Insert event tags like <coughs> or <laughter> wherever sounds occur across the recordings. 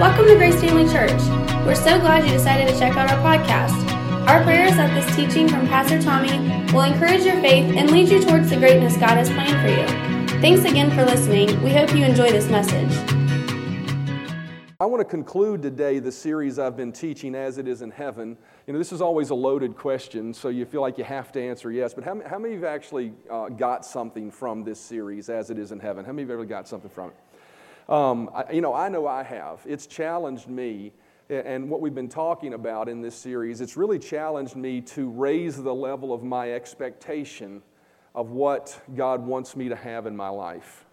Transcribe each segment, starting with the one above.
Welcome to Grace Family Church. We're so glad you decided to check out our podcast. Our prayer is that this teaching from Pastor Tommy will encourage your faith and lead you towards the greatness God has planned for you. Thanks again for listening. We hope you enjoy this message. I want to conclude today the series I've been teaching, As It Is in Heaven. You know, this is always a loaded question, so you feel like you have to answer yes. But how, how many of you have actually uh, got something from this series, As It Is in Heaven? How many of you have ever got something from it? Um, I, you know, I know I have. It's challenged me, and what we've been talking about in this series, it's really challenged me to raise the level of my expectation of what God wants me to have in my life.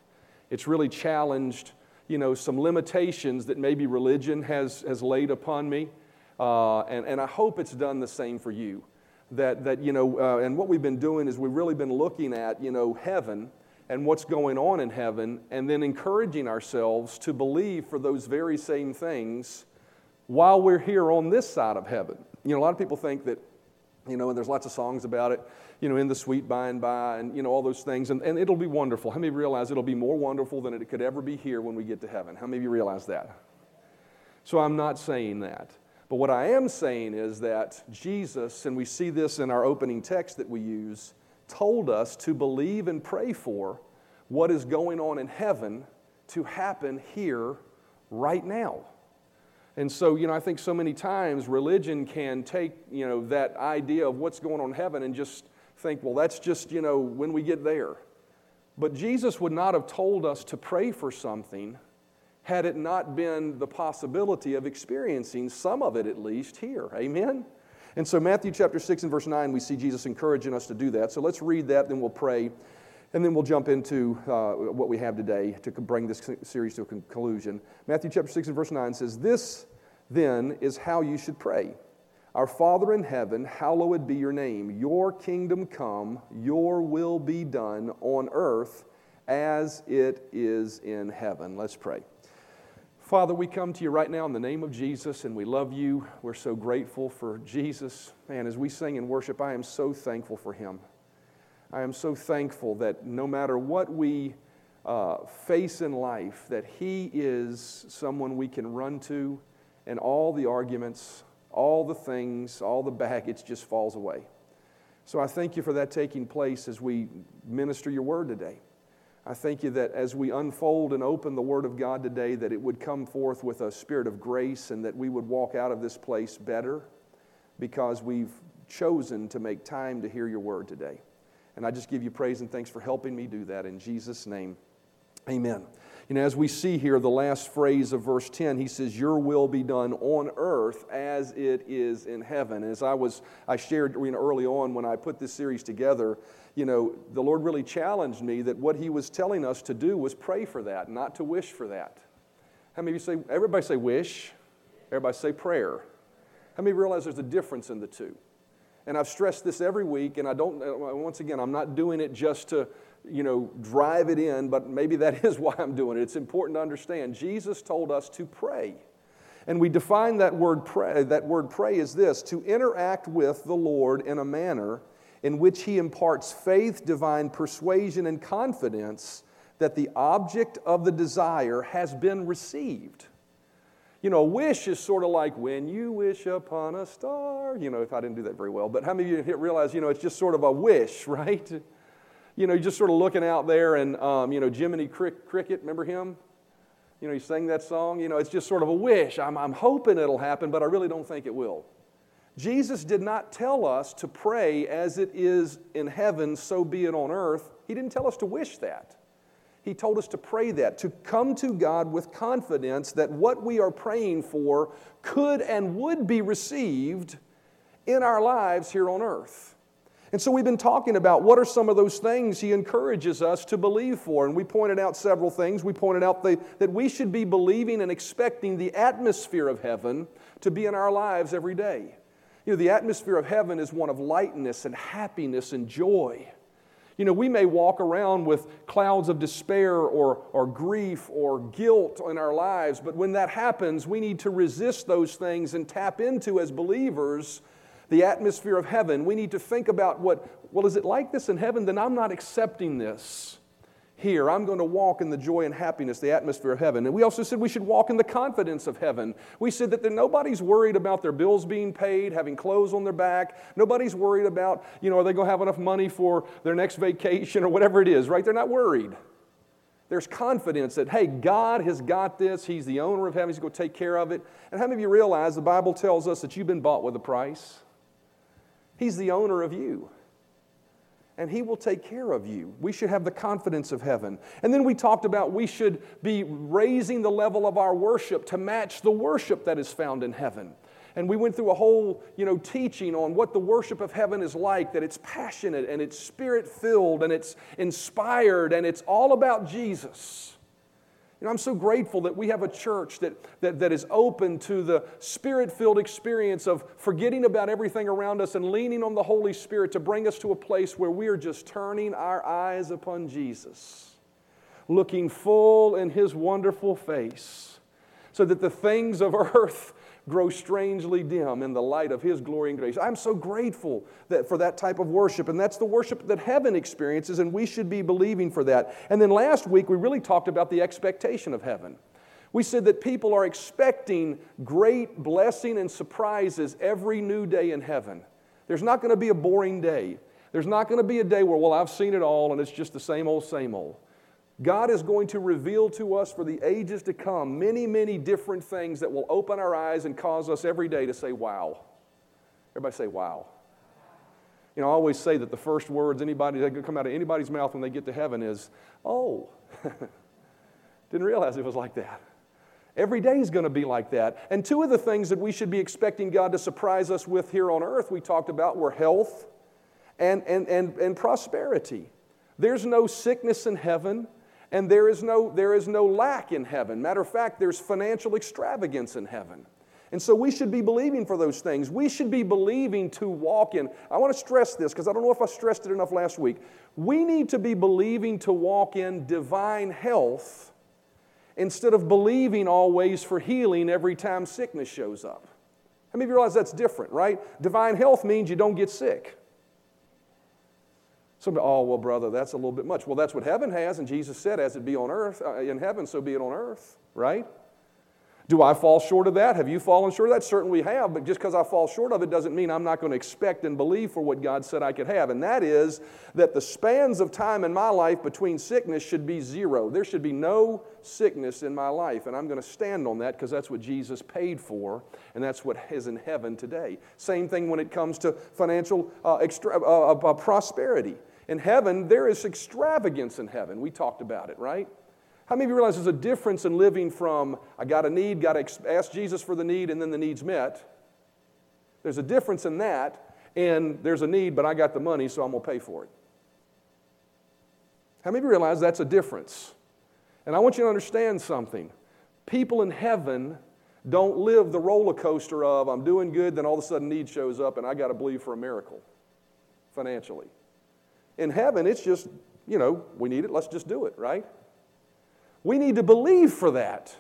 It's really challenged you know, some limitations that maybe religion has, has laid upon me. Uh, and, and I hope it's done the same for you. That, that you know, uh, and what we've been doing is we've really been looking at, you know, heaven and what's going on in heaven, and then encouraging ourselves to believe for those very same things while we're here on this side of heaven. You know, a lot of people think that, you know, and there's lots of songs about it, you know, in the sweet by and by, and, you know, all those things. And, and it'll be wonderful. How many realize it'll be more wonderful than it could ever be here when we get to heaven? How many realize that? So I'm not saying that. But what I am saying is that Jesus, and we see this in our opening text that we use, told us to believe and pray for what is going on in heaven to happen here right now. And so, you know, I think so many times religion can take, you know, that idea of what's going on in heaven and just think, well, that's just, you know, when we get there. But Jesus would not have told us to pray for something had it not been the possibility of experiencing some of it at least here. Amen? And so, Matthew chapter 6 and verse 9, we see Jesus encouraging us to do that. So, let's read that, then we'll pray, and then we'll jump into uh, what we have today to bring this series to a conclusion. Matthew chapter 6 and verse 9 says, This then is how you should pray. Our Father in heaven, hallowed be your name. Your kingdom come, your will be done on earth as it is in heaven. Let's pray. Father, we come to you right now in the name of Jesus and we love you. We're so grateful for Jesus. Man, as we sing and worship, I am so thankful for him. I am so thankful that no matter what we uh, face in life, that he is someone we can run to and all the arguments all the things, all the baggage just falls away. So I thank you for that taking place as we minister your word today. I thank you that as we unfold and open the Word of God today, that it would come forth with a spirit of grace and that we would walk out of this place better because we've chosen to make time to hear your Word today. And I just give you praise and thanks for helping me do that. In Jesus' name, amen. You know, as we see here, the last phrase of verse 10, he says, Your will be done on earth as it is in heaven. As I was, I shared you know, early on when I put this series together, you know, the Lord really challenged me that what he was telling us to do was pray for that, not to wish for that. How many of you say, everybody say wish, everybody say prayer. How many realize there's a difference in the two? And I've stressed this every week, and I don't, once again, I'm not doing it just to, you know, drive it in, but maybe that <laughs> is why I'm doing it. It's important to understand. Jesus told us to pray. And we define that word pray, that word pray is this to interact with the Lord in a manner in which he imparts faith, divine persuasion, and confidence that the object of the desire has been received. You know, wish is sort of like when you wish upon a star. You know, if I didn't do that very well, but how many of you realize, you know, it's just sort of a wish, <laughs> right? you know, you're just sort of looking out there and, um, you know, Jiminy Cricket, remember him? You know, he sang that song. You know, it's just sort of a wish. I'm, I'm hoping it'll happen, but I really don't think it will. Jesus did not tell us to pray as it is in heaven, so be it on earth. He didn't tell us to wish that. He told us to pray that, to come to God with confidence that what we are praying for could and would be received in our lives here on earth. And so we've been talking about what are some of those things he encourages us to believe for. And we pointed out several things. We pointed out the, that we should be believing and expecting the atmosphere of heaven to be in our lives every day. You know, the atmosphere of heaven is one of lightness and happiness and joy. You know, we may walk around with clouds of despair or, or grief or guilt in our lives, but when that happens, we need to resist those things and tap into, as believers, the atmosphere of heaven, we need to think about what, well, is it like this in heaven? Then I'm not accepting this. Here. I'm going to walk in the joy and happiness, the atmosphere of heaven. And we also said we should walk in the confidence of heaven. We said that nobody's worried about their bills being paid, having clothes on their back. Nobody's worried about, you know, are they going to have enough money for their next vacation or whatever it is, right? They're not worried. There's confidence that, hey, God has got this. He's the owner of heaven. He's going to take care of it. And how many of you realize the Bible tells us that you've been bought with a price? He's the owner of you and He will take care of you. We should have the confidence of heaven. And then we talked about we should be raising the level of our worship to match the worship that is found in heaven. And we went through a whole, you know, teaching on what the worship of heaven is like, that it's passionate and it's spirit filled and it's inspired and it's all about Jesus. You know, I'm so grateful that we have a church that, that, that is open to the spirit filled experience of forgetting about everything around us and leaning on the Holy Spirit to bring us to a place where we are just turning our eyes upon Jesus, looking full in His wonderful face, so that the things of <laughs> earth grow strangely dim in the light of His glory and grace. I'm so grateful that, for that type of worship, and that's the worship that heaven experiences, and we should be believing for that. And then last week, we really talked about the expectation of heaven. We said that people are expecting great blessing and surprises every new day in heaven. There's not going to be a boring day. There's not going to be a day where, well, I've seen it all and it's just the same old, same old. God is going to reveal to us for the ages to come many, many different things that will open our eyes and cause us every day to say, wow. Everybody say, wow. You know, I always say that the first words anybody that come out of anybody's mouth when they get to heaven is, oh. <laughs> Didn't realize it was like that. Every day is going to be like that. And two of the things that we should be expecting God to surprise us with here on earth, we talked about, were health and, and, and, and prosperity. There's no sickness in heaven. And there is no, there is no lack in heaven. Matter of fact, there's financial extravagance in heaven. And so we should be believing for those things. We should be believing to walk in. I want to stress this because I don't know if I stressed it enough last week. We need to be believing to walk in divine health instead of believing always for healing every time sickness shows up. How many of you realize that's different, right? Divine health means you don't get sick. Somebody, oh, well, brother, that's a little bit much. Well, that's what heaven has, and Jesus said, as it be on earth, uh, in heaven, so be it on earth, right? Do I fall short of that? Have you fallen short of that? Certainly have, but just because I fall short of it doesn't mean I'm not going to expect and believe for what God said I could have. And that is that the spans of time in my life between sickness should be zero. There should be no sickness in my life. And I'm going to stand on that because that's what Jesus paid for, and that's what is in heaven today. Same thing when it comes to financial uh, extra, uh, uh prosperity. In heaven, there is extravagance in heaven. We talked about it, right? How many of you realize there's a difference in living from I got a need, got to ask Jesus for the need, and then the need's met? There's a difference in that, and there's a need, but I got the money, so I'm going to pay for it. How many of you realize that's a difference? And I want you to understand something. People in heaven don't live the roller coaster of I'm doing good, then all of a sudden need shows up, and I got to believe for a miracle financially. In heaven, it's just, you know, we need it, let's just do it, right? We need to believe for that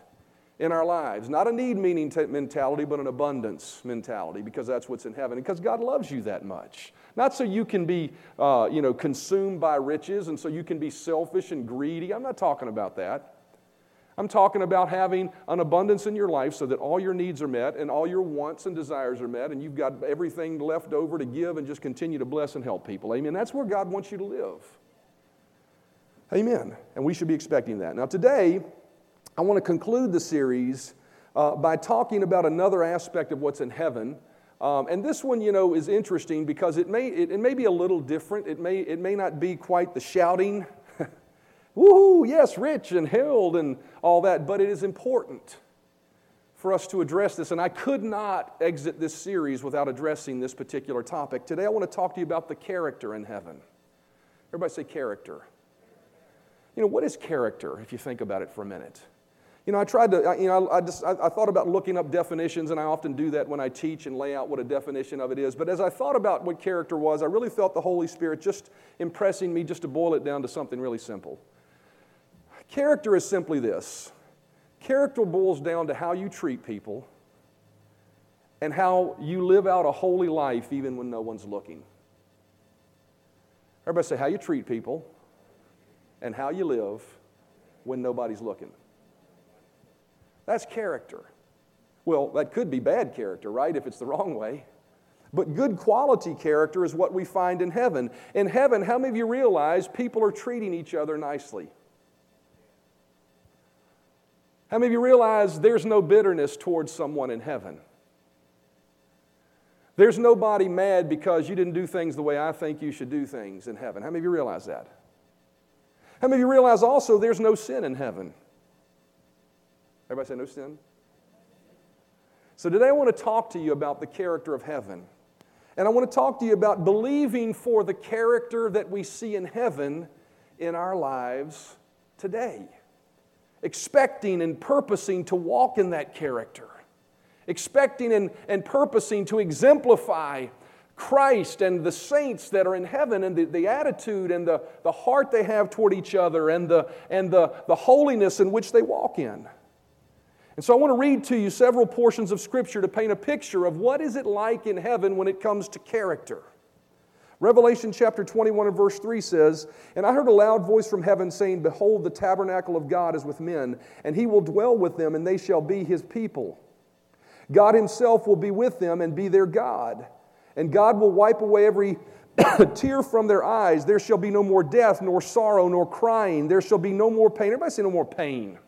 in our lives. Not a need meaning t- mentality, but an abundance mentality, because that's what's in heaven. Because God loves you that much. Not so you can be, uh, you know, consumed by riches and so you can be selfish and greedy. I'm not talking about that. I'm talking about having an abundance in your life so that all your needs are met and all your wants and desires are met and you've got everything left over to give and just continue to bless and help people. Amen. That's where God wants you to live. Amen. And we should be expecting that. Now, today, I want to conclude the series uh, by talking about another aspect of what's in heaven. Um, and this one, you know, is interesting because it may, it, it may be a little different. It may, it may not be quite the shouting woohoo, yes, rich and held and all that, but it is important for us to address this. And I could not exit this series without addressing this particular topic. Today, I want to talk to you about the character in heaven. Everybody say character. You know, what is character if you think about it for a minute? You know, I tried to, you know, I, just, I, I, thought about looking up definitions, and I often do that when I teach and lay out what a definition of it is. But as I thought about what character was, I really felt the Holy Spirit just impressing me just to boil it down to something really simple. Character is simply this character boils down to how you treat people and how you live out a holy life even when no one's looking. Everybody say, how you treat people and how you live when nobody's looking. That's character. Well, that could be bad character, right, if it's the wrong way. But good quality character is what we find in heaven. In heaven, how many of you realize people are treating each other nicely? How many of you realize there's no bitterness towards someone in heaven? There's nobody mad because you didn't do things the way I think you should do things in heaven. How many of you realize that? How many of you realize also there's no sin in heaven? Everybody say no sin? So today I want to talk to you about the character of heaven. And I want to talk to you about believing for the character that we see in heaven in our lives today expecting and purposing to walk in that character, expecting and, and purposing to exemplify Christ and the saints that are in heaven and the, the attitude and the, the heart they have toward each other and, the, and the, the holiness in which they walk in. And so I want to read to you several portions of Scripture to paint a picture of what is it like in heaven when it comes to character. Revelation chapter 21 and verse 3 says, And I heard a loud voice from heaven saying, Behold, the tabernacle of God is with men, and he will dwell with them, and they shall be his people. God himself will be with them and be their God. And God will wipe away every <coughs> tear from their eyes. There shall be no more death, nor sorrow, nor crying. There shall be no more pain. Everybody say no more pain.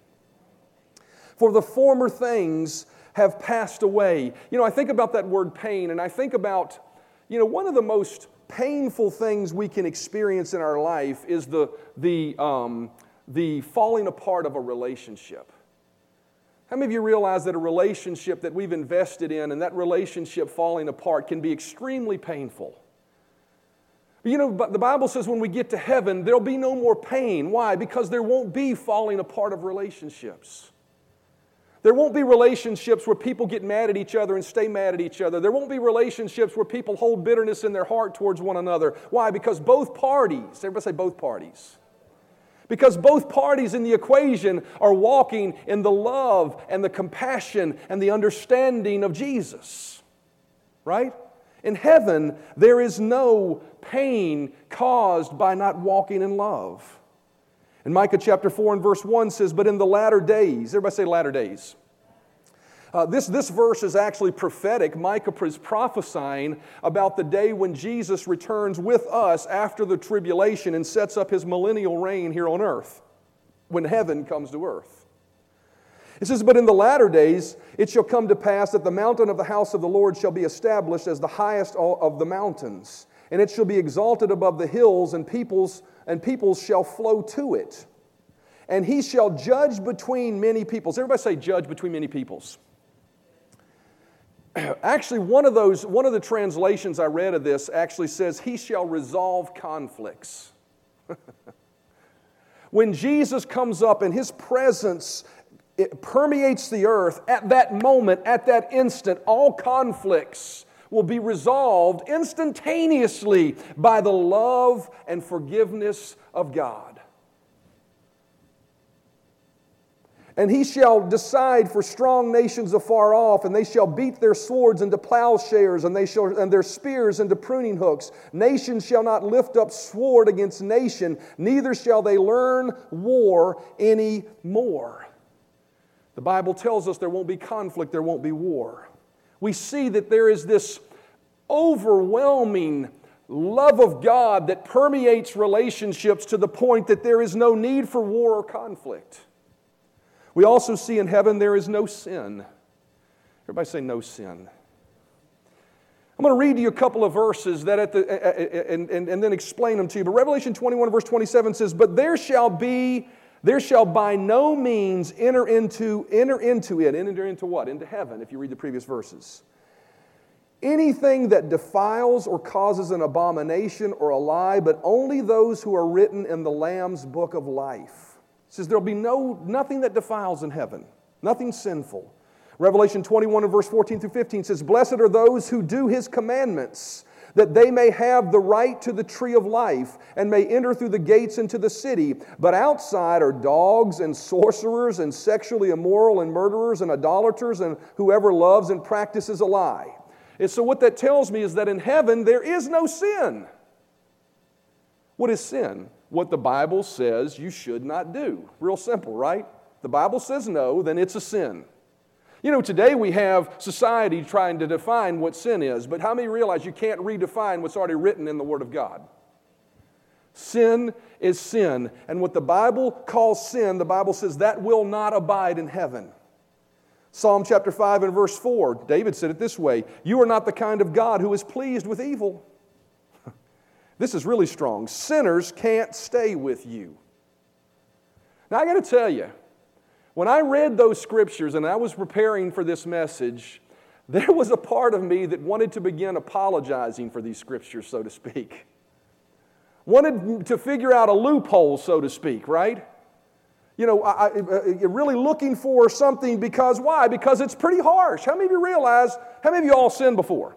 For the former things have passed away. You know, I think about that word pain, and I think about, you know, one of the most painful things we can experience in our life is the, the, um, the falling apart of a relationship. How many of you realize that a relationship that we've invested in and that relationship falling apart can be extremely painful? You know, but the Bible says when we get to heaven, there'll be no more pain. Why? Because there won't be falling apart of relationships. There won't be relationships where people get mad at each other and stay mad at each other. There won't be relationships where people hold bitterness in their heart towards one another. Why? Because both parties, everybody say both parties. Because both parties in the equation are walking in the love and the compassion and the understanding of Jesus. Right? In heaven, there is no pain caused by not walking in love. And Micah chapter 4 and verse 1 says, But in the latter days, everybody say latter days. Uh, this, this verse is actually prophetic. Micah is prophesying about the day when Jesus returns with us after the tribulation and sets up his millennial reign here on earth, when heaven comes to earth. It says, But in the latter days it shall come to pass that the mountain of the house of the Lord shall be established as the highest of the mountains, and it shall be exalted above the hills, and peoples and peoples shall flow to it. And he shall judge between many peoples. Everybody say, judge between many peoples. <clears throat> Actually, one of those, one of the translations I read of this actually says, He shall resolve conflicts. <laughs> when Jesus comes up and his presence permeates the earth, at that moment, at that instant, all conflicts will be resolved instantaneously by the love and forgiveness of God. And he shall decide for strong nations afar off, and they shall beat their swords into plowshares, and, they shall, and their spears into pruning hooks. Nation shall not lift up sword against nation, neither shall they learn war any more. The Bible tells us there won't be conflict, there won't be war we see that there is this overwhelming love of God that permeates relationships to the point that there is no need for war or conflict. We also see in heaven there is no sin. Everybody say, no sin. I'm going to read to you a couple of verses that at the, and, and, and then explain them to you. But Revelation 21, verse 27 says, But there shall be there shall by no means enter into, enter into it. Enter into what? Into heaven, if you read the previous verses. Anything that defiles or causes an abomination or a lie, but only those who are written in the Lamb's book of life. It says there'll be no, nothing that defiles in heaven, nothing sinful. Revelation 21 and verse 14 through 15 says, Blessed are those who do his commandments that they may have the right to the tree of life and may enter through the gates into the city. But outside are dogs and sorcerers and sexually immoral and murderers and idolaters and whoever loves and practices a lie. And so, what that tells me is that in heaven there is no sin. What is sin? what the Bible says you should not do. Real simple, right? The Bible says no, then it's a sin. You know, today we have society trying to define what sin is, but how many realize you can't redefine what's already written in the Word of God? Sin is sin. And what the Bible calls sin, the Bible says that will not abide in heaven. Psalm chapter 5 and verse 4, David said it this way You are not the kind of God who is pleased with evil. <laughs> this is really strong. Sinners can't stay with you. Now, I got to tell you, when I read those scriptures and I was preparing for this message, <laughs> there was a part of me that wanted to begin apologizing for these scriptures, so to speak. Wanted to figure out a loophole, so to speak, right? You know, I, I, uh, really looking for something because why? Because it's pretty harsh. How many of you realize, how many of you all sinned before?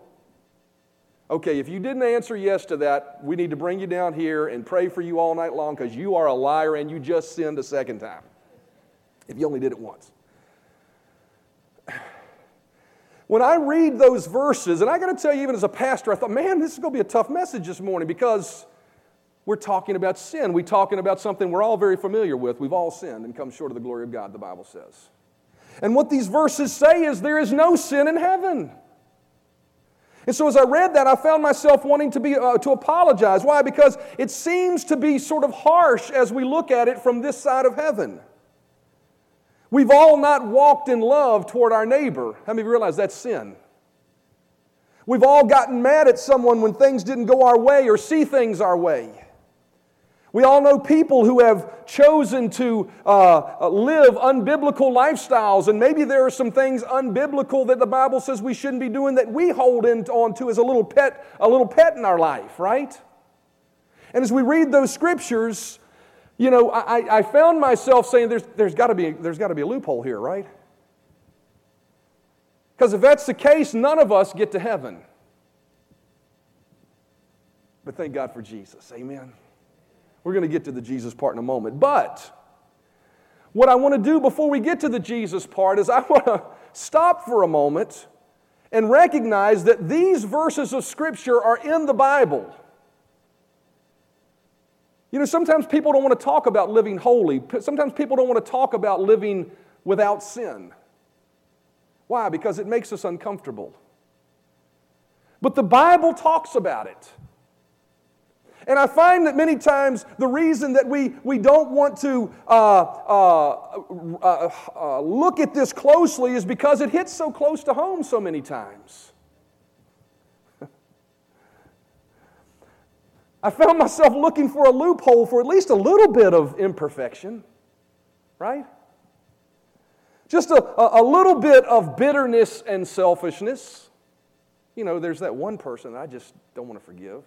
Okay, if you didn't answer yes to that, we need to bring you down here and pray for you all night long because you are a liar and you just sinned a second time if you only did it once. <sighs> When I read those verses, and I got to tell you, even as a pastor, I thought, man, this is going to be a tough message this morning because we're talking about sin. We're talking about something we're all very familiar with. We've all sinned and come short of the glory of God, the Bible says. And what these verses say is there is no sin in heaven. And so as I read that, I found myself wanting to, be, uh, to apologize. Why? Because it seems to be sort of harsh as we look at it from this side of heaven. We've all not walked in love toward our neighbor. How many of you realize that's sin? We've all gotten mad at someone when things didn't go our way or see things our way. We all know people who have chosen to uh, live unbiblical lifestyles, and maybe there are some things unbiblical that the Bible says we shouldn't be doing that we hold on to as a little pet, a little pet in our life, right? And as we read those scriptures, you know, I, I found myself saying there's, there's got to be, there's got to be a loophole here, right? Because if that's the case, none of us get to heaven. But thank God for Jesus. Amen. We're going to get to the Jesus part in a moment. But what I want to do before we get to the Jesus part is I want to stop for a moment and recognize that these verses of Scripture are in the Bible. You know, sometimes people don't want to talk about living holy. Sometimes people don't want to talk about living without sin. Why? Because it makes us uncomfortable. But the Bible talks about it. And I find that many times the reason that we, we don't want to uh, uh, uh, uh look at this closely is because it hits so close to home so many times. I found myself looking for a loophole for at least a little bit of imperfection, right? Just a, a, little bit of bitterness and selfishness. You know, there's that one person I just don't want to forgive.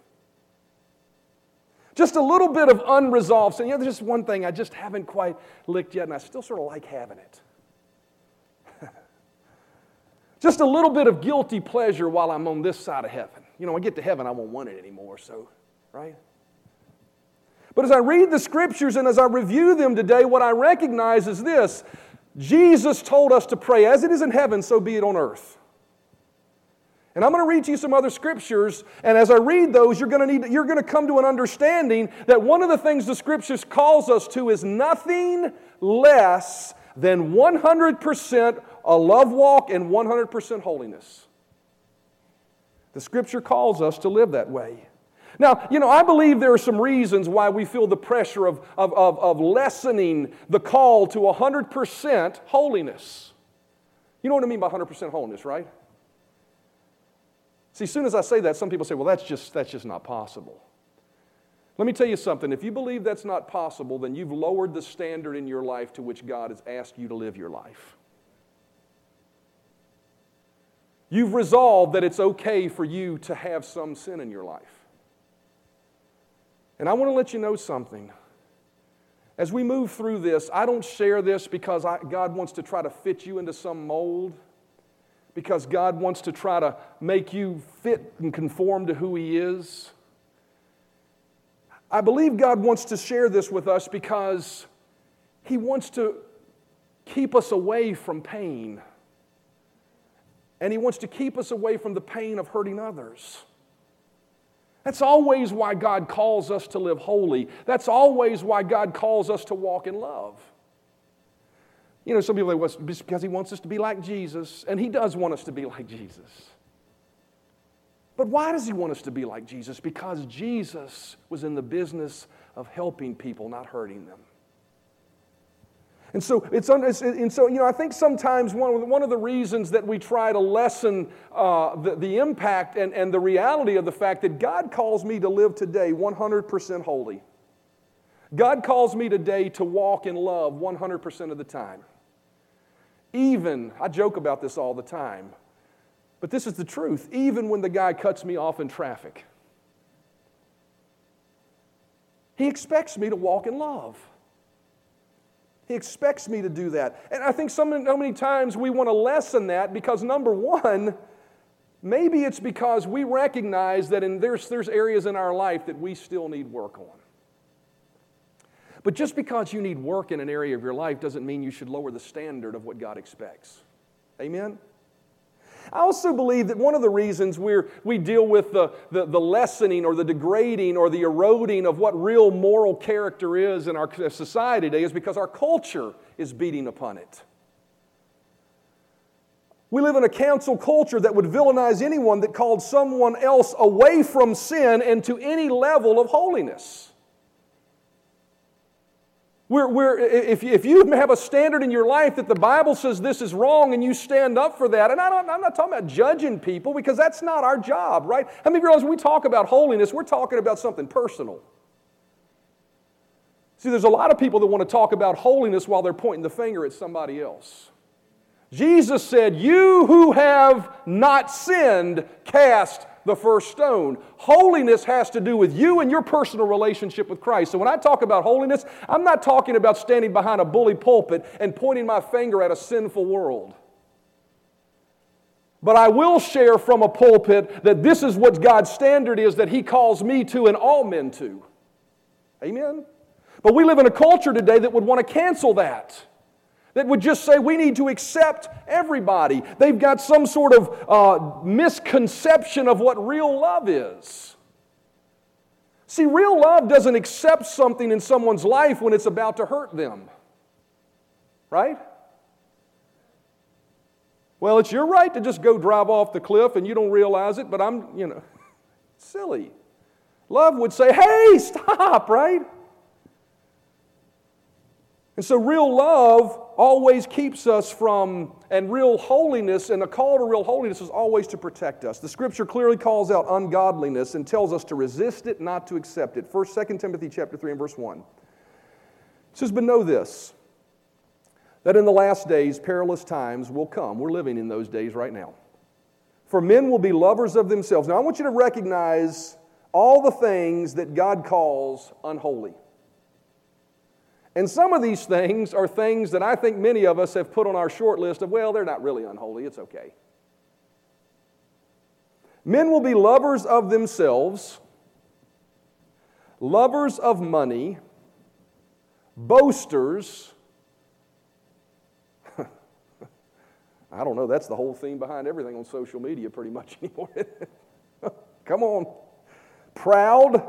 Just a little bit of unresolved sin. You know, there's just one thing I just haven't quite licked yet, and I still sort of like having it. <laughs> just a little bit of guilty pleasure while I'm on this side of heaven. You know, I get to heaven, I won't want it anymore, so right? But as I read the scriptures and as I review them today, what I recognize is this Jesus told us to pray, as it is in heaven, so be it on earth. And I'm going to read to you some other scriptures, and as I read those, you're going to need you're going to come to an understanding that one of the things the scriptures calls us to is nothing less than 100% a love walk and 100% holiness. The scripture calls us to live that way. Now, you know, I believe there are some reasons why we feel the pressure of, of, of, of lessening the call to 100% holiness. You know what I mean by 100% holiness, right? See, as soon as I say that, some people say, well, that's just, that's just not possible. Let me tell you something. If you believe that's not possible, then you've lowered the standard in your life to which God has asked you to live your life. You've resolved that it's okay for you to have some sin in your life. And I want to let you know something. As we move through this, I don't share this because I, God wants to try to fit you into some mold, because God wants to try to make you fit and conform to who He is. I believe God wants to share this with us because He wants to keep us away from pain. And He wants to keep us away from the pain of hurting others. That's always why God calls us to live holy. That's always why God calls us to walk in love. You know, some people say, well, it's because He wants us to be like Jesus, and He does want us to be like Jesus. But why does He want us to be like Jesus? Because Jesus was in the business of helping people, not hurting them. And so, it's, and so, you know, I think sometimes one, one of the reasons that we try to lessen uh, the, the impact and, and the reality of the fact that God calls me to live today 100% holy. God calls me today to walk in love 100% of the time. Even, I joke about this all the time, but this is the truth, even when the guy cuts me off in traffic. He expects me to walk in love. He expects me to do that. And I think so many times we want to lessen that because, number one, maybe it's because we recognize that in, there's, there's areas in our life that we still need work on. But just because you need work in an area of your life doesn't mean you should lower the standard of what God expects. Amen? I also believe that one of the reasons we're, we deal with the, the, the, lessening or the degrading or the eroding of what real moral character is in our uh, society today is because our culture is beating upon it. We live in a cancel culture that would villainize anyone that called someone else away from sin and to any level of holiness. We're, we're, if, if you have a standard in your life that the Bible says this is wrong and you stand up for that, and I am not talking about judging people because that's not our job, right? How many of you realize when we talk about holiness, we're talking about something personal? See, there's a lot of people that want to talk about holiness while they're pointing the finger at somebody else. Jesus said, You who have not sinned, cast the first stone. Holiness has to do with you and your personal relationship with Christ. So when I talk about holiness, I'm not talking about standing behind a bully pulpit and pointing my finger at a sinful world. But I will share from a pulpit that this is what God's standard is that He calls me to and all men to. Amen? But we live in a culture today that would want to cancel that that would just say we need to accept everybody. They've got some sort of uh, misconception of what real love is. See, real love doesn't accept something in someone's life when it's about to hurt them. Right? Well, it's your right to just go drive off the cliff and you don't realize it, but I'm, you know, <laughs> silly. Love would say, hey, stop, right? And so, real love always keeps us from, and real holiness, and the call to real holiness is always to protect us. The scripture clearly calls out ungodliness and tells us to resist it, not to accept it. First, 2 Timothy chapter 3 and verse 1. It says, But know this, that in the last days perilous times will come. We're living in those days right now. For men will be lovers of themselves. Now, I want you to recognize all the things that God calls unholy. And some of these things are things that I think many of us have put on our short list of, well, they're not really unholy, it's okay. Men will be lovers of themselves, lovers of money, boasters. <laughs> I don't know, that's the whole theme behind everything on social media pretty much <laughs> anymore. Come on. Proud,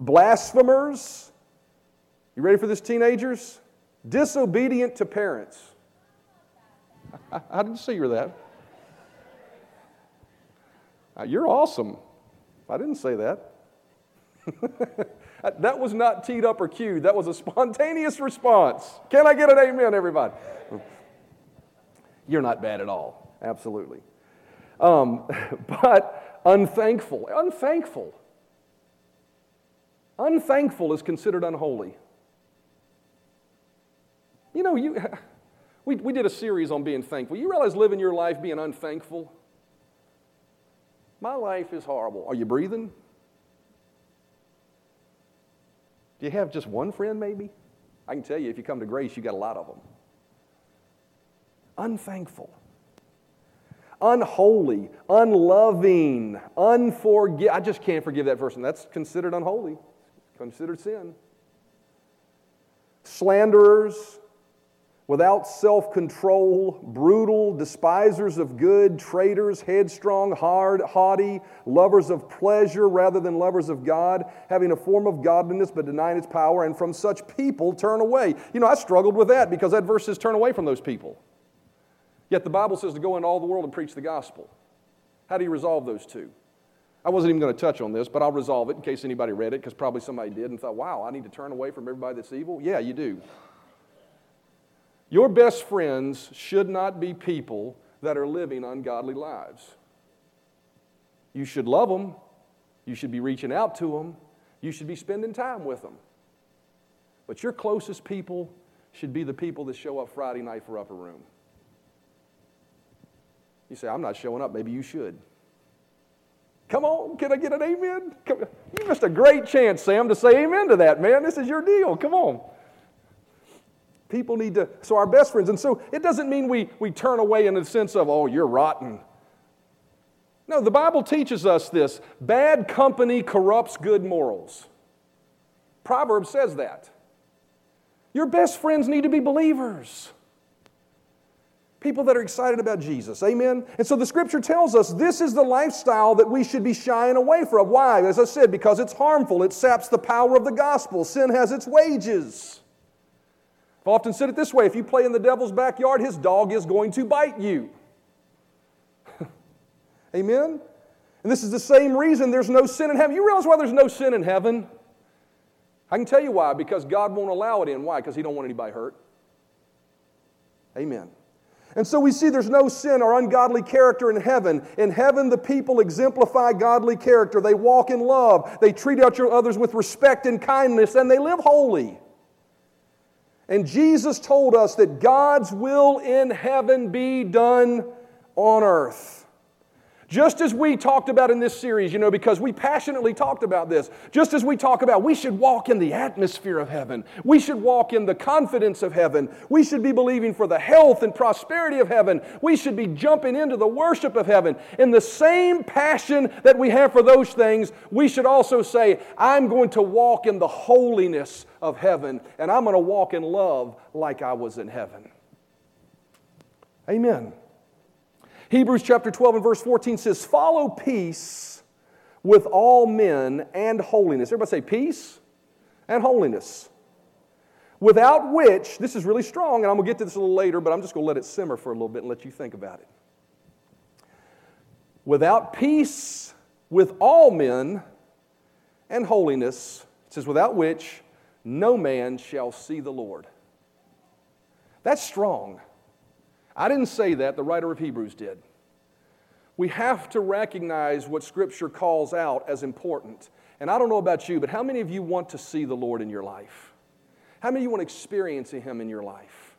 blasphemers you ready for this, teenagers? Disobedient to parents. I, <laughs> I didn't see you that. Uh, you're awesome. I didn't say that. <laughs> that was not teed up or cued. That was a spontaneous response. Can I get an amen, everybody? You're not bad at all. Absolutely. Um, <laughs> but unthankful. Unthankful. Unthankful is considered unholy. You know, you, we, we did a series on being thankful. You realize living your life being unthankful? My life is horrible. Are you breathing? Do you have just one friend, maybe? I can tell you, if you come to grace, you got a lot of them. Unthankful, unholy, unloving, unforgive. I just can't forgive that person. That's considered unholy, considered sin. Slanderers, without self control, brutal, despisers of good, traitors, headstrong, hard, haughty, lovers of pleasure rather than lovers of God, having a form of godliness but denying its power, and from such people turn away. You know, I struggled with that because that verse says turn away from those people. Yet the Bible says to go into all the world and preach the gospel. How do you resolve those two? I wasn't even going to touch on this, but I'll resolve it in case anybody read it, because probably somebody did and thought, wow, I need to turn away from everybody that's evil. Yeah, you do. Your best friends should not be people that are living ungodly lives. You should love them. You should be reaching out to them. You should be spending time with them. But your closest people should be the people that show up Friday night for upper room. You say, I'm not showing up. Maybe you should. Come on, can I get an amen? You missed a great chance, Sam, to say amen to that, man. This is your deal. Come on. People need to, so our best friends, and so it doesn't mean we, we turn away in the sense of, oh, you're rotten. No, the Bible teaches us this bad company corrupts good morals. Proverbs says that. Your best friends need to be believers. People that are excited about Jesus. Amen? And so the scripture tells us this is the lifestyle that we should be shying away from. Why? As I said, because it's harmful, it saps the power of the gospel. Sin has its wages. I've often said it this way if you play in the devil's backyard, his dog is going to bite you. <laughs> Amen? And this is the same reason there's no sin in heaven. You realize why there's no sin in heaven? I can tell you why, because God won't allow it in. Why? Because He don't want anybody hurt. Amen. And so we see there's no sin or ungodly character in heaven. In heaven, the people exemplify godly character. They walk in love, they treat others with respect and kindness, and they live holy. And Jesus told us that God's will in heaven be done on earth. Just as we talked about in this series, you know, because we passionately talked about this, just as we talk about we should walk in the atmosphere of heaven, we should walk in the confidence of heaven, we should be believing for the health and prosperity of heaven, we should be jumping into the worship of heaven. In the same passion that we have for those things, we should also say, I'm going to walk in the holiness of heaven, and I'm going to walk in love like I was in heaven. Amen. Hebrews chapter 12 and verse 14 says, Follow peace with all men and holiness. Everybody say peace and holiness. Without which, this is really strong, and I'm going to get to this a little later, but I'm just going to let it simmer for a little bit and let you think about it. Without peace with all men and holiness, it says, without which no man shall see the Lord. That's strong. I didn't say that, the writer of Hebrews did. We have to recognize what Scripture calls out as important. And I don't know about you, but how many of you want to see the Lord in your life? How many of you want to experience Him in your life?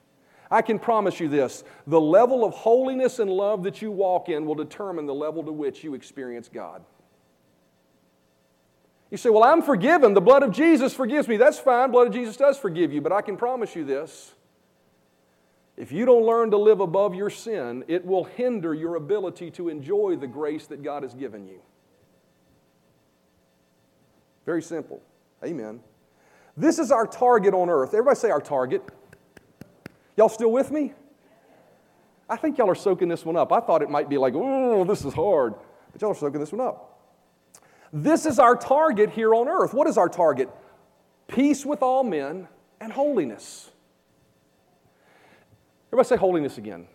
I can promise you this the level of holiness and love that you walk in will determine the level to which you experience God. You say, Well, I'm forgiven. The blood of Jesus forgives me. That's fine. Blood of Jesus does forgive you. But I can promise you this if you don't learn to live above your sin, it will hinder your ability to enjoy the grace that God has given you. Very simple. Amen. This is our target on earth. Everybody say our target. Y'all still with me? I think y'all are soaking this one up. I thought it might be like, oh, this is hard. But y'all are soaking this one up. This is our target here on earth. What is our target? Peace with all men and holiness. Everybody say holiness again.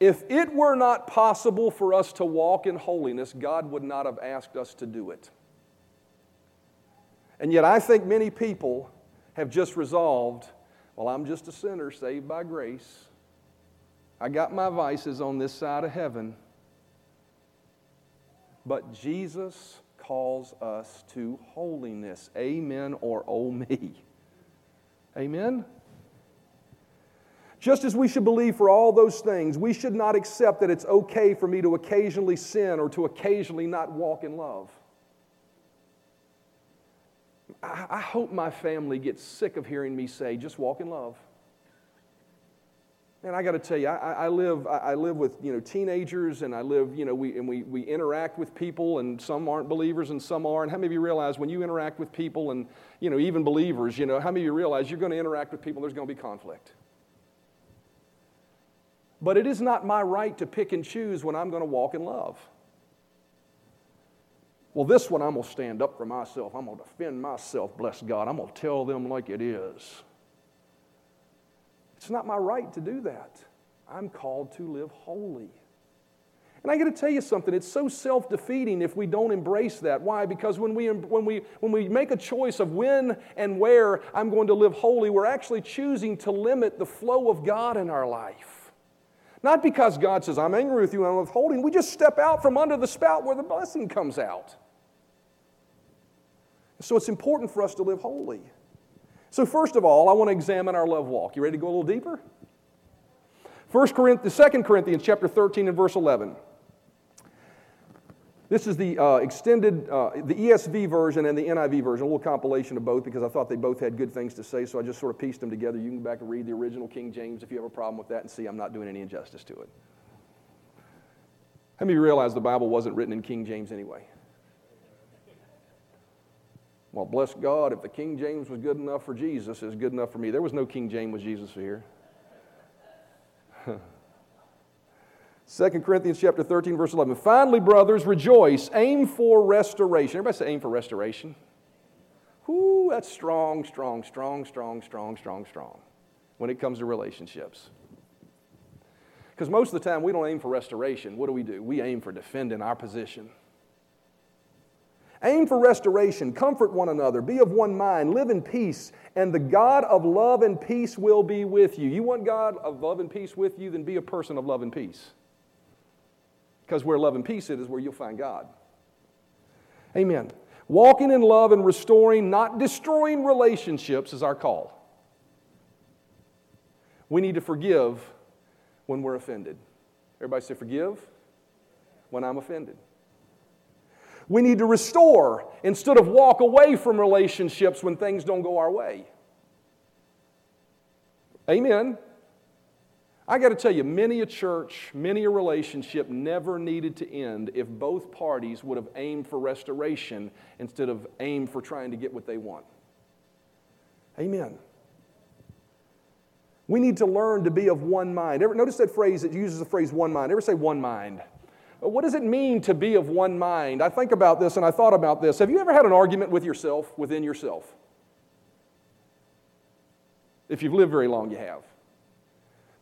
If it were not possible for us to walk in holiness, God would not have asked us to do it. And yet, I think many people have just resolved well, I'm just a sinner saved by grace. I got my vices on this side of heaven. But Jesus calls us to holiness. Amen or oh me. Amen? Just as we should believe for all those things, we should not accept that it's okay for me to occasionally sin or to occasionally not walk in love. I, hope my family gets sick of hearing me say, just walk in love. And I got to tell you, I, I, live, I live with you know, teenagers and I live, you know, we, and we, we interact with people and some aren't believers and some are. And how many of you realize when you interact with people and, you know, even believers, you know, how many of you realize you're going to interact with people, there's going to be conflict? But it is not my right to pick and choose when I'm going to walk in love. Well, this one I'm going to stand up for myself. I'm going to defend myself, bless God. I'm going to tell them like it is. It's not my right to do that. I'm called to live holy. And I got to tell you something, it's so self defeating if we don't embrace that. Why? Because when we, when, we, when we make a choice of when and where I'm going to live holy, we're actually choosing to limit the flow of God in our life. Not because God says, I'm angry with you and I'm withholding. We just step out from under the spout where the blessing comes out. So it's important for us to live holy. So, first of all, I want to examine our love walk. You ready to go a little deeper? First Corinthians, 2 Corinthians chapter 13 and verse 11. This is the uh, extended, uh, the ESV version and the NIV version, a little compilation of both because I thought they both had good things to say, so I just sort of pieced them together. You can go back and read the original King James if you have a problem with that and see I'm not doing any injustice to it. How many of you realize the Bible wasn't written in King James anyway? Well, bless God, if the King James was good enough for Jesus, it's good enough for me. There was no King James with Jesus here. <laughs> 2 Corinthians chapter 13, verse 11. Finally, brothers, rejoice. Aim for restoration. Everybody say aim for restoration. Whoo, that's strong, strong, strong, strong, strong, strong, strong when it comes to relationships. Because most of the time we don't aim for restoration. What do we do? We aim for defending our position. Aim for restoration, comfort one another, be of one mind, live in peace, and the God of love and peace will be with you. You want God of love and peace with you, then be a person of love and peace. Because where love and peace is, is where you'll find God. Amen. Walking in love and restoring, not destroying relationships is our call. We need to forgive when we're offended. Everybody say, forgive when I'm offended. We need to restore instead of walk away from relationships when things don't go our way. Amen. I got to tell you, many a church, many a relationship never needed to end if both parties would have aimed for restoration instead of aimed for trying to get what they want. Amen. We need to learn to be of one mind. Ever, notice that phrase that uses the phrase one mind. Ever say one mind? What does it mean to be of one mind? I think about this and I thought about this. Have you ever had an argument with yourself, within yourself? If you've lived very long, you have.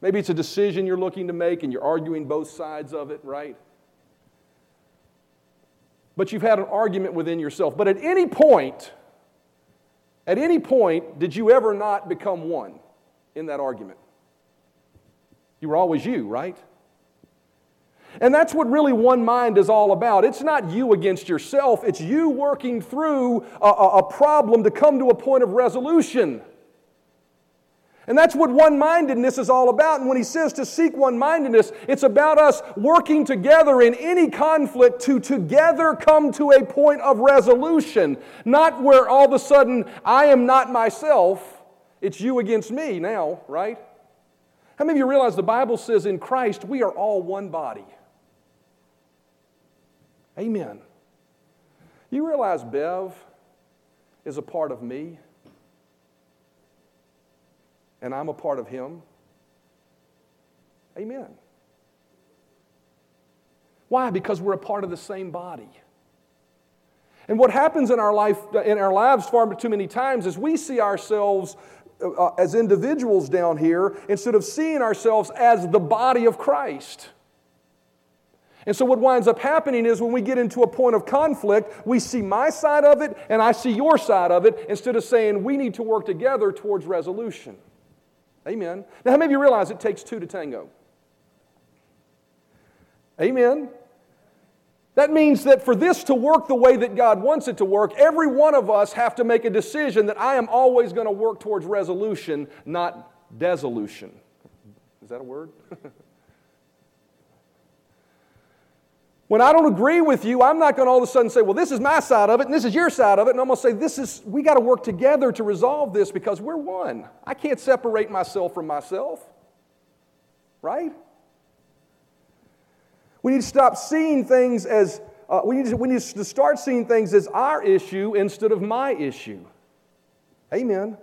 Maybe it's a decision you're looking to make and you're arguing both sides of it, right? But you've had an argument within yourself. But at any point, at any point, did you ever not become one in that argument? You were always you, right? And that's what really one mind is all about. It's not you against yourself, it's you working through a, a, problem to come to a point of resolution. And that's what one mindedness is all about. And when he says to seek one mindedness, it's about us working together in any conflict to together come to a point of resolution. Not where all of a sudden I am not myself, it's you against me now, right? How many of you realize the Bible says in Christ we are all one body? Amen. You realize Bev is a part of me, and I'm a part of him? Amen. Why? Because we're a part of the same body. And what happens in our life, in our lives, far too many times, is we see ourselves uh, as individuals down here instead of seeing ourselves as the body of Christ. And so, what winds up happening is when we get into a point of conflict, we see my side of it and I see your side of it instead of saying we need to work together towards resolution. Amen. Now, how many of you realize it takes two to tango? Amen. That means that for this to work the way that God wants it to work, every one of us have to make a decision that I am always going to work towards resolution, not dissolution. Is that a word? <laughs> When I don't agree with you, I'm not going to all of a sudden say, well, this is my side of it and this is your side of it. And I'm going to say, this is, we got to work together to resolve this because we're one. I can't separate myself from myself. right? We need to stop seeing things as, uh, we, need to, we need to start seeing things as our issue instead of my issue. Amen.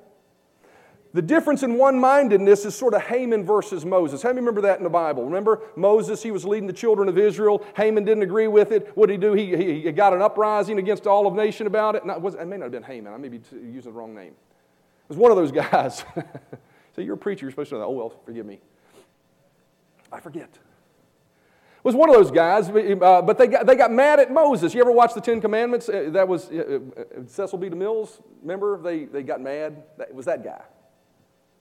The difference in one mindedness is sort of Haman versus Moses. How many remember that in the Bible? Remember Moses, he was leading the children of Israel. Haman didn't agree with it. What did he do? He, he, he got an uprising against all of nation about it. Not, was, it may not have been Haman. I may be using the wrong name. It was one of those guys. <laughs> so you're a preacher, you're supposed to know that. Oh, well, forgive me. I forget. It was one of those guys, uh, but they got, they got mad at Moses. You ever watch the Ten Commandments? Uh, that was uh, uh Cecil B. DeMille's. Remember? They, they got mad. It was that guy.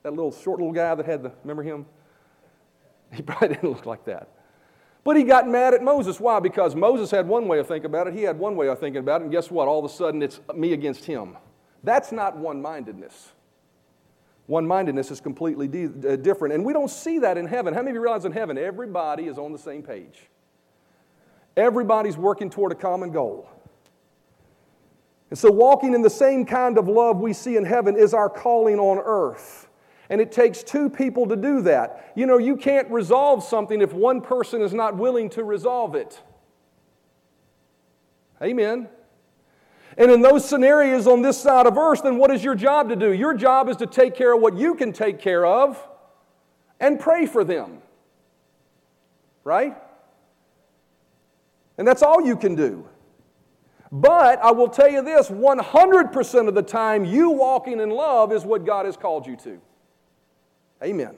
That little short little guy that had the, remember him? He <laughs> probably didn't look like that. But he got mad at Moses. Why? Because Moses had one way of thinking about it, he had one way of thinking about it, and guess what? All of a sudden it's me against him. That's not one mindedness. One mindedness is completely de- uh, different. And we don't see that in heaven. How many of you realize in heaven everybody is on the same page? Everybody's working toward a common goal. And so, walking in the same kind of love we see in heaven is our calling on earth. And it takes two people to do that. You know, you can't resolve something if one person is not willing to resolve it. Amen. And in those scenarios on this side of earth, then what is your job to do? Your job is to take care of what you can take care of and pray for them. Right? And that's all you can do. But I will tell you this 100% of the time, you walking in love is what God has called you to. Amen.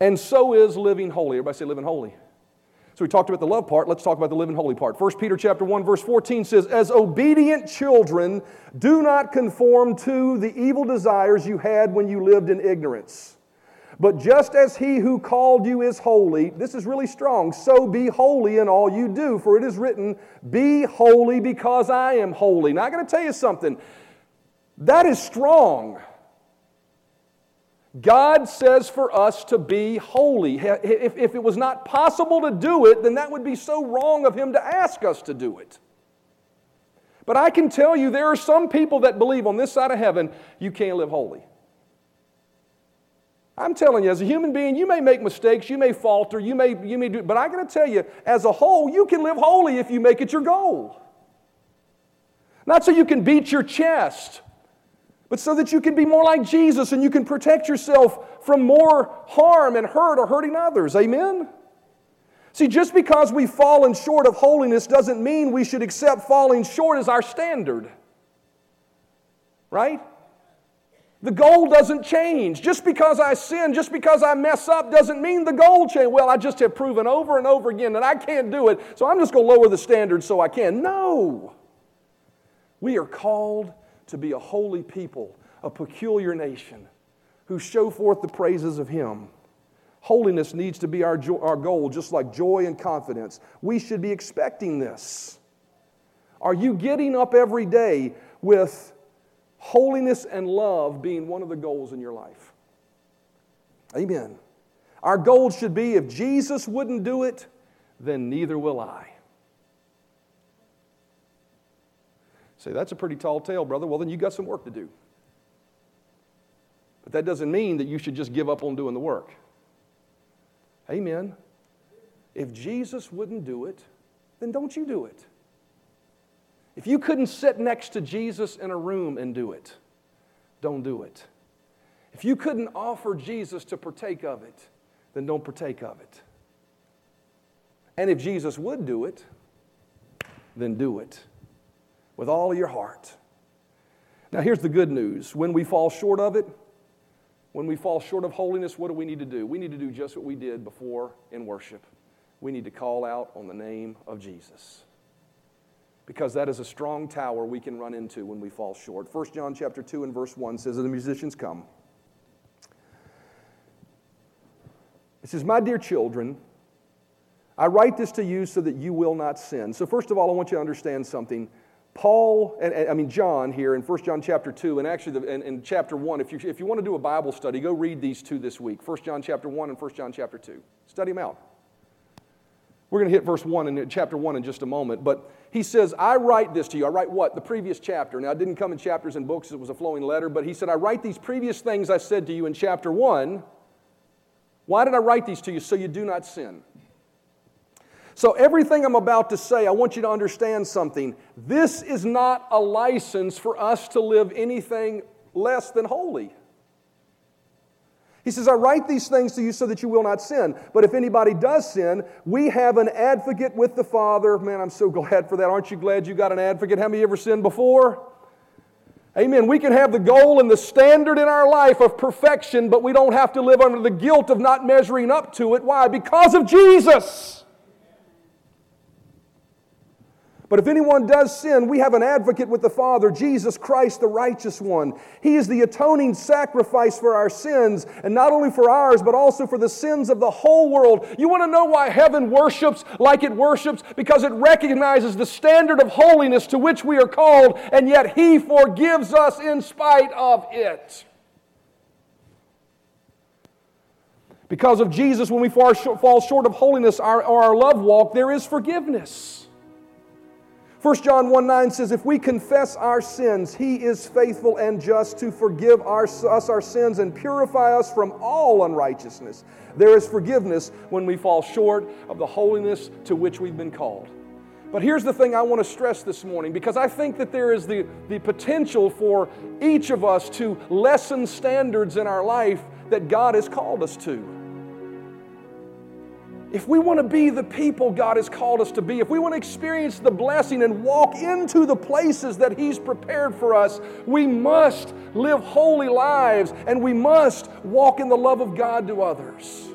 And so is living holy. Everybody say living holy. So we talked about the love part. Let's talk about the living holy part. 1 Peter chapter 1 verse 14 says, "As obedient children, do not conform to the evil desires you had when you lived in ignorance. But just as he who called you is holy, this is really strong, so be holy in all you do, for it is written, be holy because I am holy." Now I got to tell you something. That is strong. God says for us to be holy. If, if it was not possible to do it, then that would be so wrong of Him to ask us to do it. But I can tell you, there are some people that believe on this side of heaven you can't live holy. I'm telling you, as a human being, you may make mistakes, you may falter, you may, you may do, but I got to tell you, as a whole, you can live holy if you make it your goal. Not so you can beat your chest but so that you can be more like Jesus and you can protect yourself from more harm and hurt or hurting others. Amen? See, just because we've fallen short of holiness doesn't mean we should accept falling short as our standard. Right? The goal doesn't change. Just because I sin, just because I mess up, doesn't mean the goal change. Well, I just have proven over and over again that I can't do it, so I'm just going to lower the standard so I can. No. We are called to be a holy people, a peculiar nation who show forth the praises of Him. Holiness needs to be our, jo- our goal, just like joy and confidence. We should be expecting this. Are you getting up every day with holiness and love being one of the goals in your life? Amen. Our goal should be if Jesus wouldn't do it, then neither will I. Say, that's a pretty tall tale, brother. Well, then you got some work to do. But that doesn't mean that you should just give up on doing the work. Amen. If Jesus wouldn't do it, then don't you do it. If you couldn't sit next to Jesus in a room and do it, don't do it. If you couldn't offer Jesus to partake of it, then don't partake of it. And if Jesus would do it, then do it with all your heart. Now, here's the good news when we fall short of it, when we fall short of holiness, what do we need to do? We need to do just what we did before in worship. We need to call out on the name of Jesus. Because that is a strong tower we can run into when we fall short. 1 John chapter 2 and verse 1 says, the musicians come. It says, My dear children, I write this to you so that you will not sin. So, first of all, I want you to understand something. Paul, and, and, I mean John here in 1 John chapter 2, and actually in, chapter 1, if you, if you want to do a Bible study, go read these two this week 1 John chapter 1 and 1 John chapter 2. Study them out. We're going to hit verse 1 in chapter 1 in just a moment, but he says, I write this to you. I write what? The previous chapter. Now, it didn't come in chapters and books, it was a flowing letter, but he said, I write these previous things I said to you in chapter 1 Why did I write these to you? So you do not sin. So, everything I'm about to say, I want you to understand something. This is not a license for us to live anything less than holy. He says, I write these things to you so that you will not sin. But if anybody does sin, we have an advocate with the Father. Man, I'm so <laughs> glad for that. Aren't you glad you got an advocate? How many ever sinned before? Amen. We can have the goal and the standard in our life of perfection, but we don't have to live under the guilt of not measuring up to it. Why? Because of Jesus. But if anyone does sin, we have an advocate with the Father, Jesus Christ, the righteous one. He is the atoning sacrifice for our sins, and not only for ours, but also for the sins of the whole world. You want to know why heaven worships like it worships? Because it recognizes the standard of holiness to which we are called, and yet He forgives us in spite of it. Because of Jesus, when we fall short of holiness or our love walk, there is forgiveness. 1 John 1 9 says, If we confess our sins, he is faithful and just to forgive our, us our sins and purify us from all unrighteousness. There is forgiveness when we fall short of the holiness to which we've been called. But here's the thing I want to stress this morning because I think that there is the, the potential for each of us to lessen standards in our life that God has called us to. If we want to be the people God has called us to be, if we want to experience the blessing and walk into the places that He's prepared for us, we must live holy lives and we must walk in the love of God to others.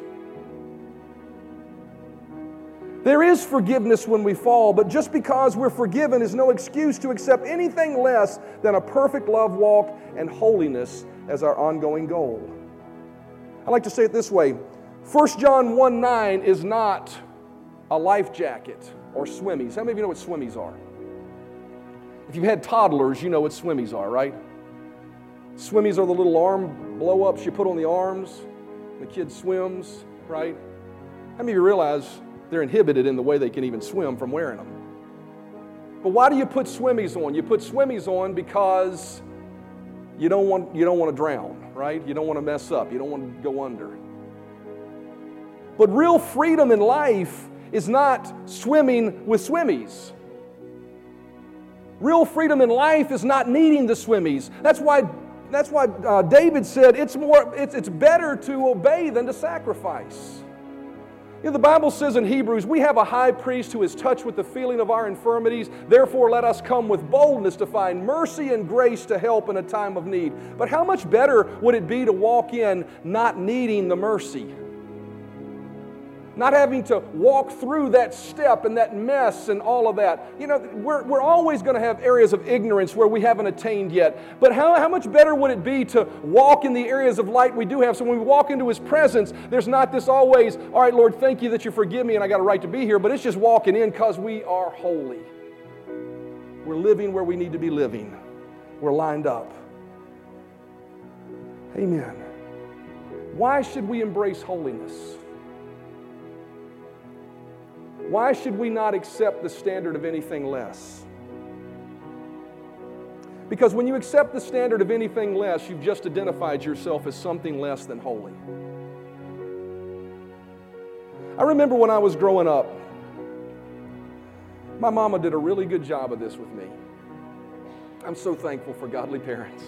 There is forgiveness when we fall, but just because we're forgiven is no excuse to accept anything less than a perfect love walk and holiness as our ongoing goal. I like to say it this way 1 John 1 9 is not a life jacket or swimmies. How many of you know what swimmies are? If you've had toddlers, you know what swimmies are, right? Swimmies are the little arm blow ups you put on the arms. The kid swims, right? How many of you realize they're inhibited in the way they can even swim from wearing them? But why do you put swimmies on? You put swimmies on because you don't want, you don't want to drown, right? You don't want to mess up. You don't want to go under. But real freedom in life is not swimming with swimmies. Real freedom in life is not needing the swimmies. That's why, that's why uh, David said it's, more, it's, it's better to obey than to sacrifice. You know, the Bible says in Hebrews, we have a high priest who is touched with the feeling of our infirmities. Therefore, let us come with boldness to find mercy and grace to help in a time of need. But how much better would it be to walk in not needing the mercy? Not having to walk through that step and that mess and all of that. You know, we're, we're always going to have areas of ignorance where we haven't attained yet. But how, how much better would it be to walk in the areas of light we do have? So when we walk into His presence, there's not this always, all right, Lord, thank you that you forgive me and I got a right to be here, but it's just walking in because we are holy. We're living where we need to be living, we're lined up. Amen. Why should we embrace holiness? Why should we not accept the standard of anything less? Because when you accept the standard of anything less, you've just identified yourself as something less than holy. I remember when I was growing up, my mama did a really good job of this with me. I'm so thankful for godly parents.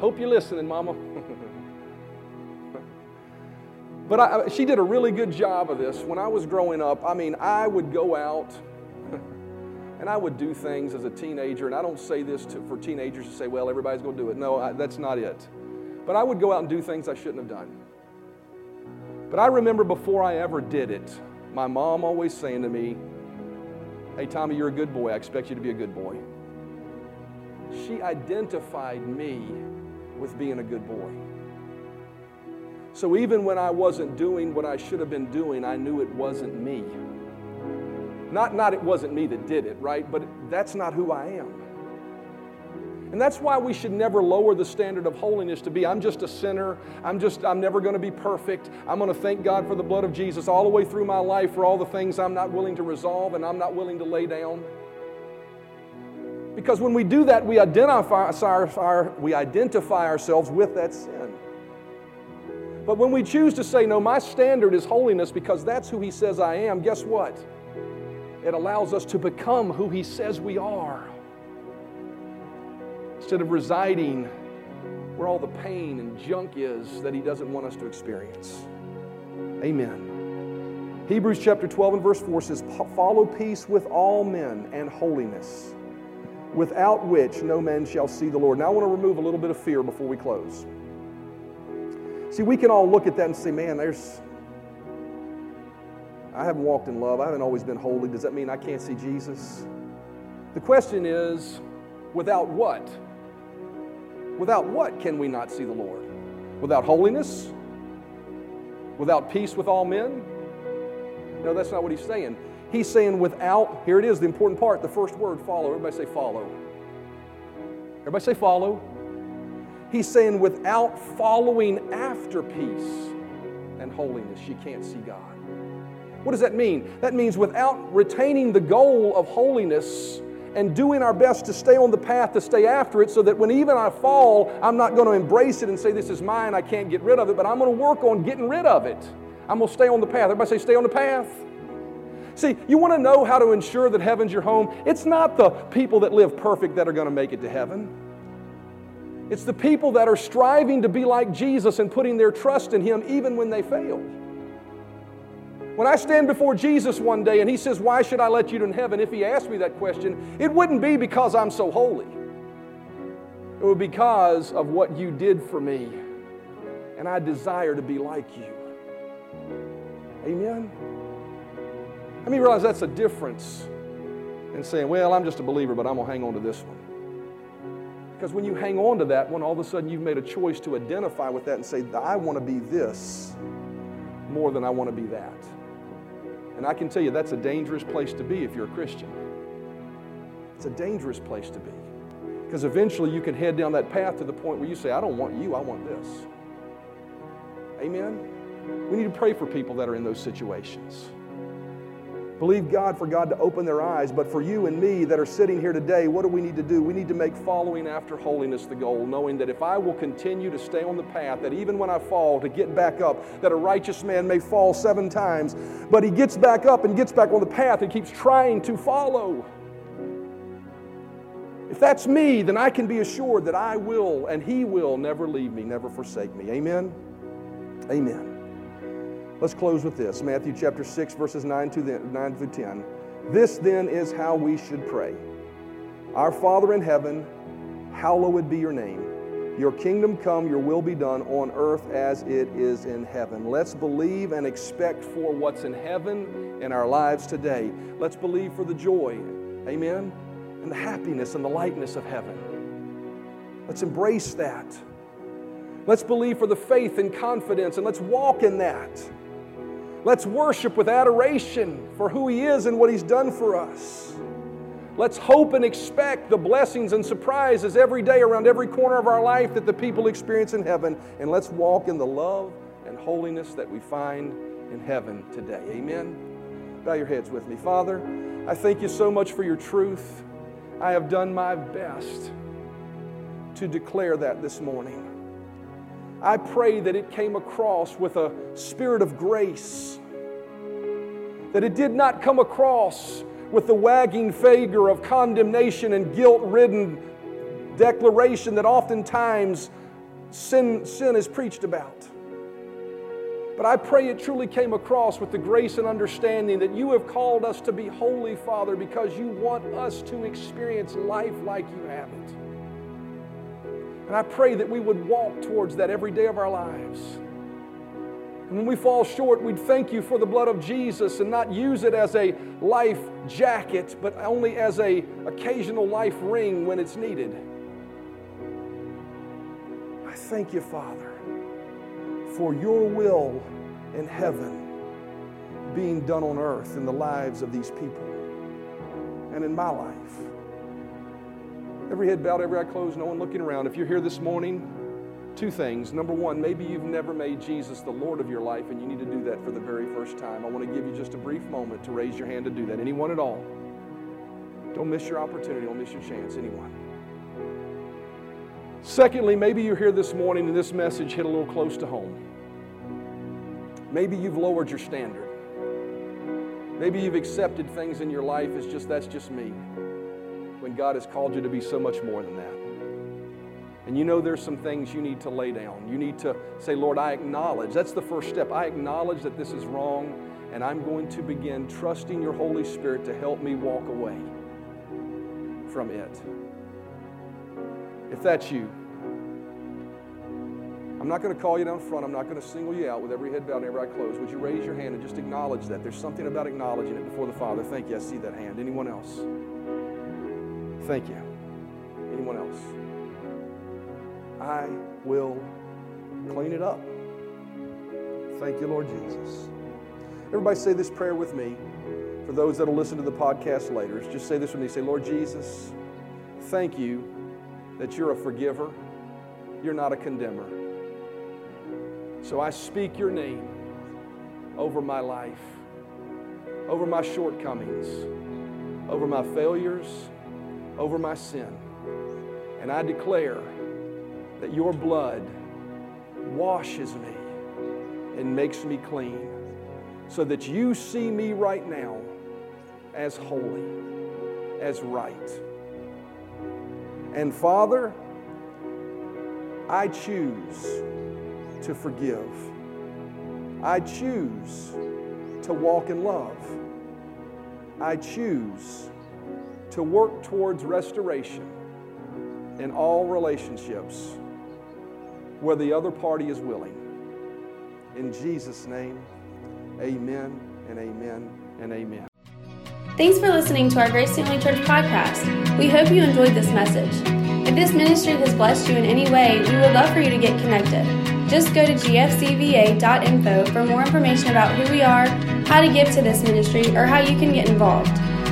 Hope you're listening, mama. <laughs> But I, she did a really good job of this. When I was growing up, I mean, I would go out <laughs> and I would do things as a teenager. And I don't say this to, for teenagers to say, well, everybody's going to do it. No, I, that's not it. But I would go out and do things I shouldn't have done. But I remember before I ever did it, my mom always saying to me, Hey, Tommy, you're a good boy. I expect you to be a good boy. She identified me with being a good boy. So even when I wasn't doing what I should have been doing, I knew it wasn't me. Not, not it wasn't me that did it, right? But that's not who I am. And that's why we should never lower the standard of holiness to be I'm just a sinner. I'm just I'm never going to be perfect. I'm going to thank God for the blood of Jesus all the way through my life for all the things I'm not willing to resolve and I'm not willing to lay down. Because when we do that, we identify, our, we identify ourselves with that sin. But when we choose to say, no, my standard is holiness because that's who He says I am, guess what? It allows us to become who He says we are. Instead of residing where all the pain and junk is that He doesn't want us to experience. Amen. Hebrews chapter 12 and verse 4 says, Follow peace with all men and holiness, without which no man shall see the Lord. Now I want to remove a little bit of fear before we close. See, we can all look at that and say, man, there's, I haven't walked in love. I haven't always been holy. Does that mean I can't see Jesus? The question is, without what? Without what can we not see the Lord? Without holiness? Without peace with all men? No, that's not what he's saying. He's saying without, here it is, the important part, the first word, follow. Everybody say follow. Everybody say follow. He's saying without following after peace and holiness, you can't see God. What does that mean? That means without retaining the goal of holiness and doing our best to stay on the path to stay after it so that when even I fall, I'm not going to embrace it and say, This is mine, I can't get rid of it, but I'm going to work on getting rid of it. I'm going to stay on the path. Everybody say, Stay on the path. See, you want to know how to ensure that heaven's your home? It's not the people that live perfect that are going to make it to heaven. It's the people that are striving to be like Jesus and putting their trust in Him even when they fail. When I stand before Jesus one day and He says, Why should I let you in heaven? If He asked me that question, it wouldn't be because I'm so holy. It would be because of what you did for me. And I desire to be like you. Amen? Let me realize that's a difference in saying, Well, I'm just a believer, but I'm going to hang on to this one. Because when you hang on to that one, all of a sudden you've made a choice to identify with that and say, I want to be this more than I want to be that. And I can tell you that's a dangerous place to be if you're a Christian. It's a dangerous place to be. Because eventually you can head down that path to the point where you say, I don't want you, I want this. Amen? We need to pray for people that are in those situations. Believe God for God to open their eyes. But for you and me that are sitting here today, what do we need to do? We need to make following after holiness the goal, knowing that if I will continue to stay on the path, that even when I fall, to get back up, that a righteous man may fall seven times, but he gets back up and gets back on the path and keeps trying to follow. If that's me, then I can be assured that I will and he will never leave me, never forsake me. Amen? Amen. Let's close with this Matthew chapter 6, verses 9 to, the, 9 to 10. This then is how we should pray Our Father in heaven, hallowed be your name. Your kingdom come, your will be done on earth as it is in heaven. Let's believe and expect for what's in heaven in our lives today. Let's believe for the joy, amen, and the happiness and the lightness of heaven. Let's embrace that. Let's believe for the faith and confidence, and let's walk in that. Let's worship with adoration for who He is and what He's done for us. Let's hope and expect the blessings and surprises every day around every corner of our life that the people experience in heaven. And let's walk in the love and holiness that we find in heaven today. Amen. Bow your heads with me. Father, I thank you so much for your truth. I have done my best to declare that this morning. I pray that it came across with a spirit of grace, that it did not come across with the wagging finger of condemnation and guilt ridden declaration that oftentimes sin, sin is preached about. But I pray it truly came across with the grace and understanding that you have called us to be holy, Father, because you want us to experience life like you have it. And I pray that we would walk towards that every day of our lives. And when we fall short, we'd thank you for the blood of Jesus and not use it as a life jacket, but only as a occasional life ring when it's needed. I thank you, Father, for your will in heaven being done on earth in the lives of these people and in my life. Every head bowed, every eye closed, no one looking around. If you're here this morning, two things. Number one, maybe you've never made Jesus the Lord of your life and you need to do that for the very first time. I want to give you just a brief moment to raise your hand to do that. Anyone at all? Don't miss your opportunity, don't miss your chance. Anyone? Secondly, maybe you're here this morning and this message hit a little close to home. Maybe you've lowered your standard. Maybe you've accepted things in your life as just that's just me. God has called you to be so much more than that. And you know there's some things you need to lay down. You need to say, Lord, I acknowledge. That's the first step. I acknowledge that this is wrong, and I'm going to begin trusting your Holy Spirit to help me walk away from it. If that's you, I'm not going to call you down front. I'm not going to single you out with every head bowed and every eye closed. Would you raise your hand and just acknowledge that? There's something about acknowledging it before the Father. Thank you. I see that hand. Anyone else? Thank you. Anyone else? I will clean it up. Thank you, Lord Jesus. Everybody say this prayer with me. For those that will listen to the podcast later, just say this with me. Say, Lord Jesus, thank you that you're a forgiver. You're not a condemner. So I speak your name over my life, over my shortcomings, over my failures, over my sin. And I declare that your blood washes me and makes me clean so that you see me right now as holy, as right. And Father, I choose to forgive. I choose to walk in love. I choose to work towards restoration in all relationships where the other party is willing. In Jesus' name, amen and amen and amen. Thanks for listening to our Grace Family Church podcast. We hope you enjoyed this message. If this ministry has blessed you in any way, we would love for you to get connected. Just go to gfcva.info for more information about who we are, how to give to this ministry, or how you can get involved.